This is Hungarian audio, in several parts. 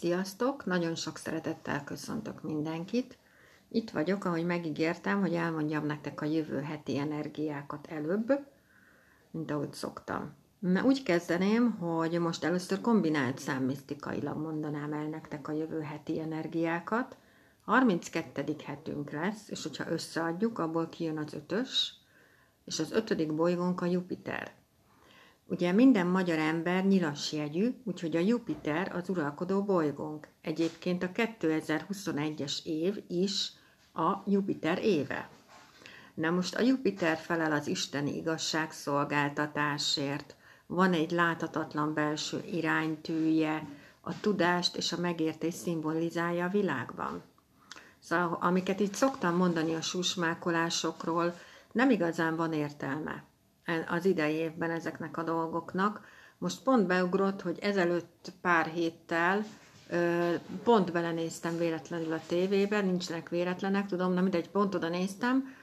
Sziasztok! Nagyon sok szeretettel köszöntök mindenkit. Itt vagyok, ahogy megígértem, hogy elmondjam nektek a jövő heti energiákat előbb, mint ahogy szoktam. Na, úgy kezdeném, hogy most először kombinált számmisztikailag mondanám el nektek a jövő heti energiákat. 32. hetünk lesz, és hogyha összeadjuk, abból kijön az ötös, és az ötödik bolygónk a Jupiter. Ugye minden magyar ember nyilas jegyű, úgyhogy a Jupiter az uralkodó bolygónk. Egyébként a 2021-es év is a Jupiter éve. Na most a Jupiter felel az isteni igazságszolgáltatásért, van egy láthatatlan belső iránytűje, a tudást és a megértés szimbolizálja a világban. Szóval, amiket itt szoktam mondani a susmákolásokról, nem igazán van értelme az idei évben ezeknek a dolgoknak. Most pont beugrott, hogy ezelőtt pár héttel pont belenéztem véletlenül a tévében, nincsenek véletlenek, tudom, nem mindegy, pont oda néztem,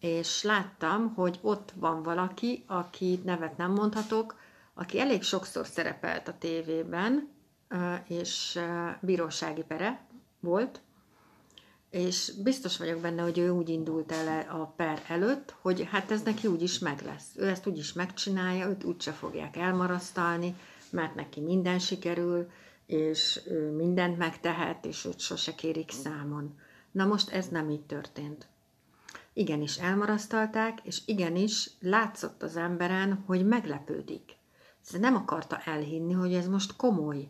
és láttam, hogy ott van valaki, aki nevet nem mondhatok, aki elég sokszor szerepelt a tévében, és bírósági pere volt, és biztos vagyok benne, hogy ő úgy indult el a per előtt, hogy hát ez neki úgy is meg lesz. Ő ezt úgy is megcsinálja, őt úgyse fogják elmarasztalni, mert neki minden sikerül, és ő mindent megtehet, és őt sose kérik számon. Na most ez nem így történt. Igenis elmarasztalták, és igenis látszott az emberen, hogy meglepődik. Ez nem akarta elhinni, hogy ez most komoly,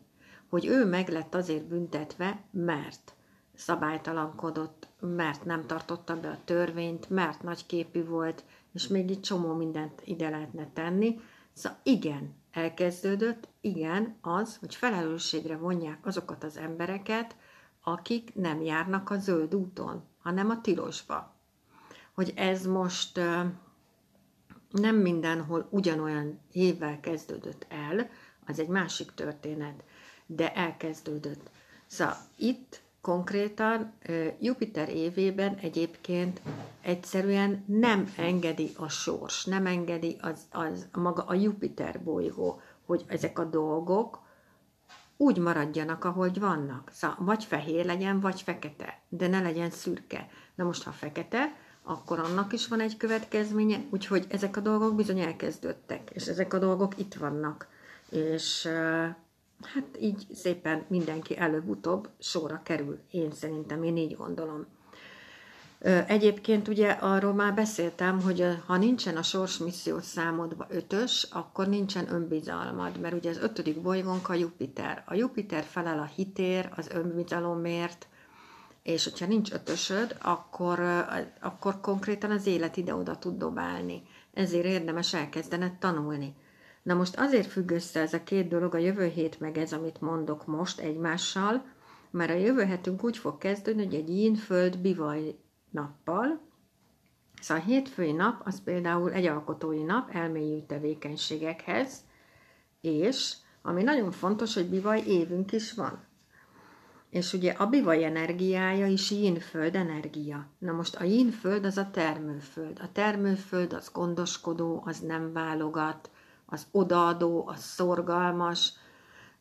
hogy ő meg lett azért büntetve, mert szabálytalankodott, mert nem tartotta be a törvényt, mert nagyképű volt, és még egy csomó mindent ide lehetne tenni. Szóval igen, elkezdődött, igen, az, hogy felelősségre vonják azokat az embereket, akik nem járnak a zöld úton, hanem a tilosba. Hogy ez most nem mindenhol ugyanolyan évvel kezdődött el, az egy másik történet, de elkezdődött. Szóval itt konkrétan Jupiter évében egyébként egyszerűen nem engedi a sors, nem engedi az, az maga a Jupiter bolygó, hogy ezek a dolgok úgy maradjanak, ahogy vannak. Szóval vagy fehér legyen, vagy fekete, de ne legyen szürke. Na most, ha fekete, akkor annak is van egy következménye, úgyhogy ezek a dolgok bizony elkezdődtek, és ezek a dolgok itt vannak. És hát így szépen mindenki előbb-utóbb sorra kerül. Én szerintem, én így gondolom. Egyébként ugye arról már beszéltem, hogy ha nincsen a sors misszió számodva ötös, akkor nincsen önbizalmad, mert ugye az ötödik bolygónk a Jupiter. A Jupiter felel a hitér, az önbizalomért, és hogyha nincs ötösöd, akkor, akkor konkrétan az élet ide-oda tud dobálni. Ezért érdemes elkezdened tanulni. Na most azért függ össze ez a két dolog, a jövő hét meg ez, amit mondok most egymással, mert a jövő hetünk úgy fog kezdődni, hogy egy yin-föld bivaj nappal, Szóval a hétfői nap az például egy alkotói nap elmélyű tevékenységekhez, és ami nagyon fontos, hogy bivaj évünk is van. És ugye a bivaj energiája is yin-föld energia. Na most a yin-föld az a termőföld. A termőföld az gondoskodó, az nem válogat, az odaadó, az szorgalmas,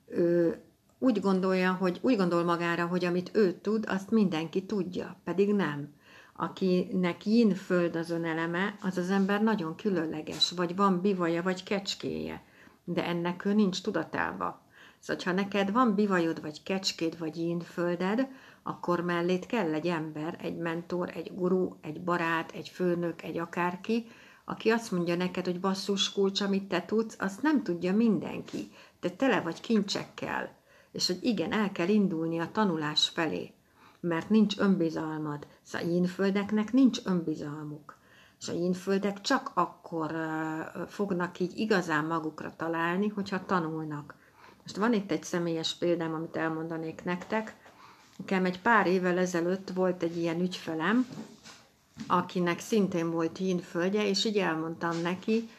ő úgy gondolja, hogy úgy gondol magára, hogy amit ő tud, azt mindenki tudja, pedig nem. Akinek yin föld az öneleme, az az ember nagyon különleges, vagy van bivaja, vagy kecskéje, de ennek ő nincs tudatába. Szóval, ha neked van bivajod, vagy kecskéd, vagy yin földed, akkor mellét kell egy ember, egy mentor, egy guru, egy barát, egy főnök, egy akárki, aki azt mondja neked, hogy basszus kulcs, amit te tudsz, azt nem tudja mindenki. Te tele vagy kincsekkel, és hogy igen, el kell indulni a tanulás felé, mert nincs önbizalmad. Szóval jínföldeknek nincs önbizalmuk. És a jínföldek csak akkor uh, fognak így igazán magukra találni, hogyha tanulnak. Most van itt egy személyes példám, amit elmondanék nektek. Nekem egy pár évvel ezelőtt volt egy ilyen ügyfelem, akinek szintén volt hínföldje, és így elmondtam neki,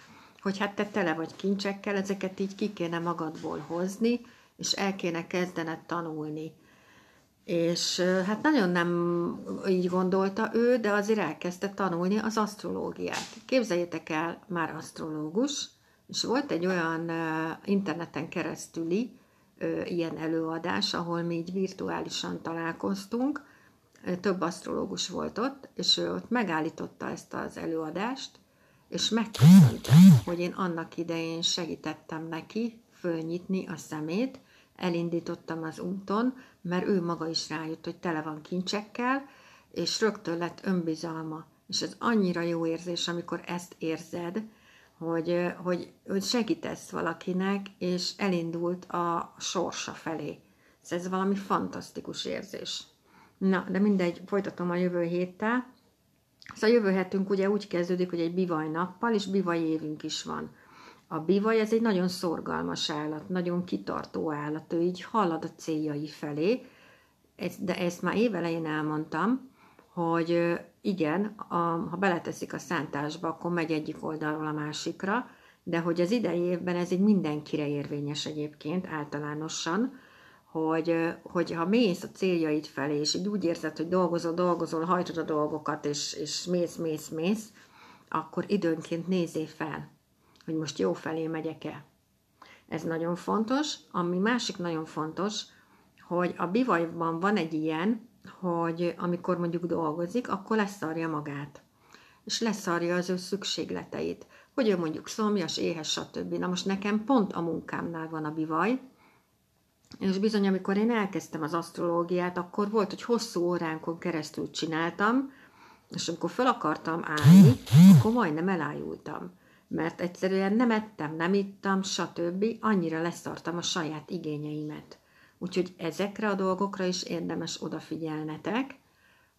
hogy hát te tele vagy kincsekkel, ezeket így ki kéne magadból hozni, és el kéne kezdened tanulni. És hát nagyon nem így gondolta ő, de azért elkezdte tanulni az asztrológiát. Képzeljétek el, már asztrológus, és volt egy olyan interneten keresztüli ilyen előadás, ahol mi így virtuálisan találkoztunk, több asztrológus volt ott, és ő ott megállította ezt az előadást, és megköszönte, hogy én annak idején segítettem neki fölnyitni a szemét, elindítottam az úton, mert ő maga is rájött, hogy tele van kincsekkel, és rögtön lett önbizalma. És ez annyira jó érzés, amikor ezt érzed, hogy, hogy, hogy segítesz valakinek, és elindult a sorsa felé. Ez valami fantasztikus érzés. Na, de mindegy, folytatom a jövő héttel. Szóval jövő hetünk ugye úgy kezdődik, hogy egy bivaj nappal, és bivaj évünk is van. A bivaj ez egy nagyon szorgalmas állat, nagyon kitartó állat, ő így halad a céljai felé, de ezt már évelején elmondtam, hogy igen, a, ha beleteszik a szántásba, akkor megy egyik oldalról a másikra, de hogy az idei évben ez egy mindenkire érvényes egyébként általánosan, hogy, hogy ha mész a céljaid felé, és így úgy érzed, hogy dolgozol, dolgozol, hajtod a dolgokat, és, és mész, mész, mész, akkor időnként nézzé fel, hogy most jó felé megyek-e. Ez nagyon fontos. Ami másik nagyon fontos, hogy a bivajban van egy ilyen, hogy amikor mondjuk dolgozik, akkor leszarja magát. És leszarja az ő szükségleteit. Hogy ő mondjuk szomjas, éhes, stb. Na most nekem pont a munkámnál van a bivaj, és bizony, amikor én elkezdtem az asztrológiát, akkor volt, hogy hosszú óránkon keresztül csináltam, és amikor fel akartam állni, akkor majdnem elájultam. Mert egyszerűen nem ettem, nem ittam, stb. Annyira leszartam a saját igényeimet. Úgyhogy ezekre a dolgokra is érdemes odafigyelnetek,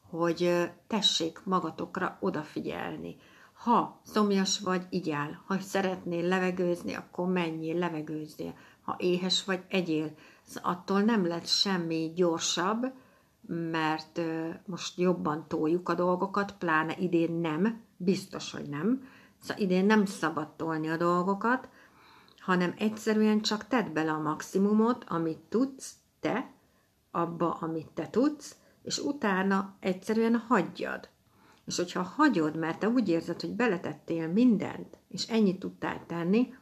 hogy tessék magatokra odafigyelni. Ha szomjas vagy, igyál. Ha szeretnél levegőzni, akkor menjél, levegőzzél. Ha éhes vagy, egyél attól nem lett semmi gyorsabb, mert most jobban toljuk a dolgokat, pláne idén nem, biztos, hogy nem. Szóval idén nem szabad tolni a dolgokat, hanem egyszerűen csak tedd bele a maximumot, amit tudsz te, abba, amit te tudsz, és utána egyszerűen hagyjad. És hogyha hagyod, mert te úgy érzed, hogy beletettél mindent, és ennyit tudtál tenni,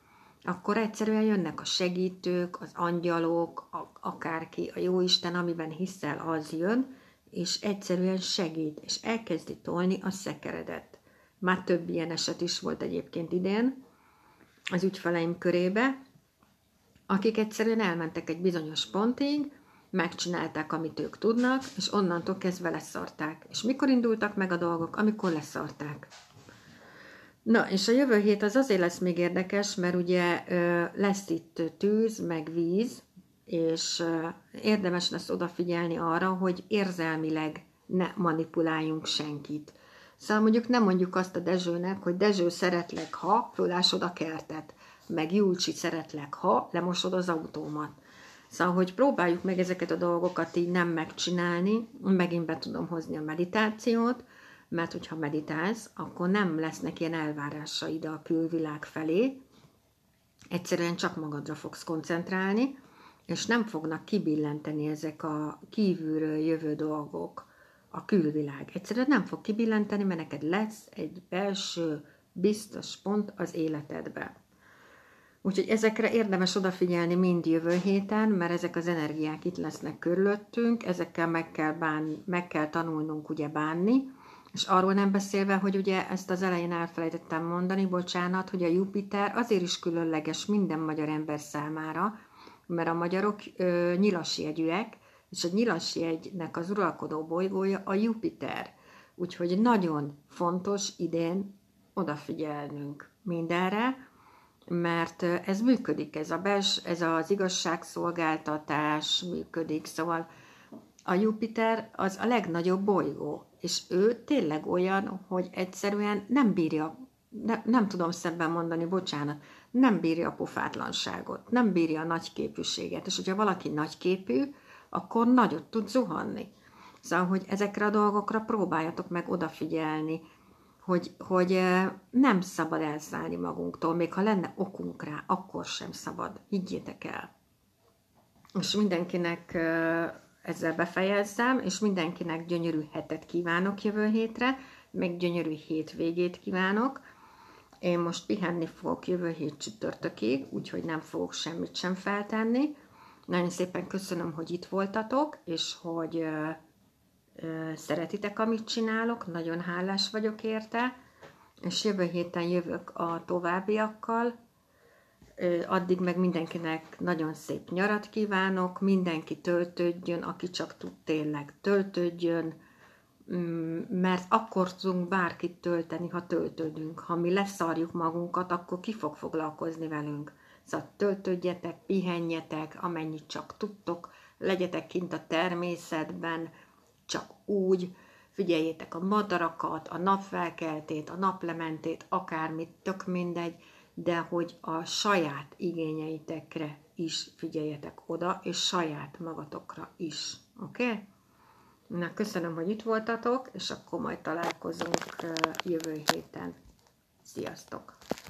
akkor egyszerűen jönnek a segítők, az angyalok, a, akárki, a jóisten, amiben hiszel, az jön, és egyszerűen segít, és elkezdi tolni a szekeredet. Már több ilyen eset is volt egyébként idén az ügyfeleim körébe, akik egyszerűen elmentek egy bizonyos pontig, megcsinálták, amit ők tudnak, és onnantól kezdve leszarták. És mikor indultak meg a dolgok? Amikor leszarták. Na, és a jövő hét az azért lesz még érdekes, mert ugye lesz itt tűz, meg víz, és érdemes lesz odafigyelni arra, hogy érzelmileg ne manipuláljunk senkit. Szóval mondjuk nem mondjuk azt a Dezsőnek, hogy Dezső szeretlek, ha fölásod a kertet, meg Julcsi szeretlek, ha lemosod az autómat. Szóval, hogy próbáljuk meg ezeket a dolgokat így nem megcsinálni, megint be tudom hozni a meditációt, mert hogyha meditálsz, akkor nem lesznek ilyen elvárásaid a külvilág felé, egyszerűen csak magadra fogsz koncentrálni, és nem fognak kibillenteni ezek a kívülről jövő dolgok, a külvilág. Egyszerűen nem fog kibillenteni, mert neked lesz egy belső biztos pont az életedbe. Úgyhogy ezekre érdemes odafigyelni mind jövő héten, mert ezek az energiák itt lesznek körülöttünk, ezekkel meg kell, bán, meg kell tanulnunk ugye bánni, és arról nem beszélve, hogy ugye ezt az elején elfelejtettem mondani, bocsánat, hogy a Jupiter azért is különleges minden magyar ember számára, mert a magyarok ö, nyilasjegyűek, és a nyilasjegynek az uralkodó bolygója a Jupiter. Úgyhogy nagyon fontos idén odafigyelnünk mindenre, mert ez működik, ez, a bels, ez az igazságszolgáltatás működik, szóval a Jupiter az a legnagyobb bolygó, és ő tényleg olyan, hogy egyszerűen nem bírja, ne, nem tudom szebben mondani, bocsánat, nem bírja a pofátlanságot, nem bírja a nagyképűséget, és hogyha valaki nagyképű, akkor nagyot tud zuhanni. Szóval, hogy ezekre a dolgokra próbáljatok meg odafigyelni, hogy, hogy nem szabad elszállni magunktól, még ha lenne okunk rá, akkor sem szabad, higgyétek el. És mindenkinek ezzel befejezzem, és mindenkinek gyönyörű hetet kívánok jövő hétre, meg gyönyörű hétvégét kívánok. Én most pihenni fogok jövő hét csütörtökig, úgyhogy nem fogok semmit sem feltenni, Nagyon szépen köszönöm, hogy itt voltatok, és hogy ö, ö, szeretitek, amit csinálok. Nagyon hálás vagyok érte, és jövő héten jövök a továbbiakkal. Addig meg mindenkinek nagyon szép nyarat kívánok, mindenki töltődjön, aki csak tud tényleg töltődjön, Mm, mert akkor tudunk bárkit tölteni, ha töltődünk. Ha mi leszarjuk magunkat, akkor ki fog foglalkozni velünk. Szóval töltődjetek, pihenjetek, amennyit csak tudtok, legyetek kint a természetben, csak úgy, figyeljétek a madarakat, a napfelkeltét, a naplementét, akármit, tök mindegy, de hogy a saját igényeitekre is figyeljetek oda, és saját magatokra is. Oké? Okay? Na, köszönöm, hogy itt voltatok, és akkor majd találkozunk jövő héten. Sziasztok!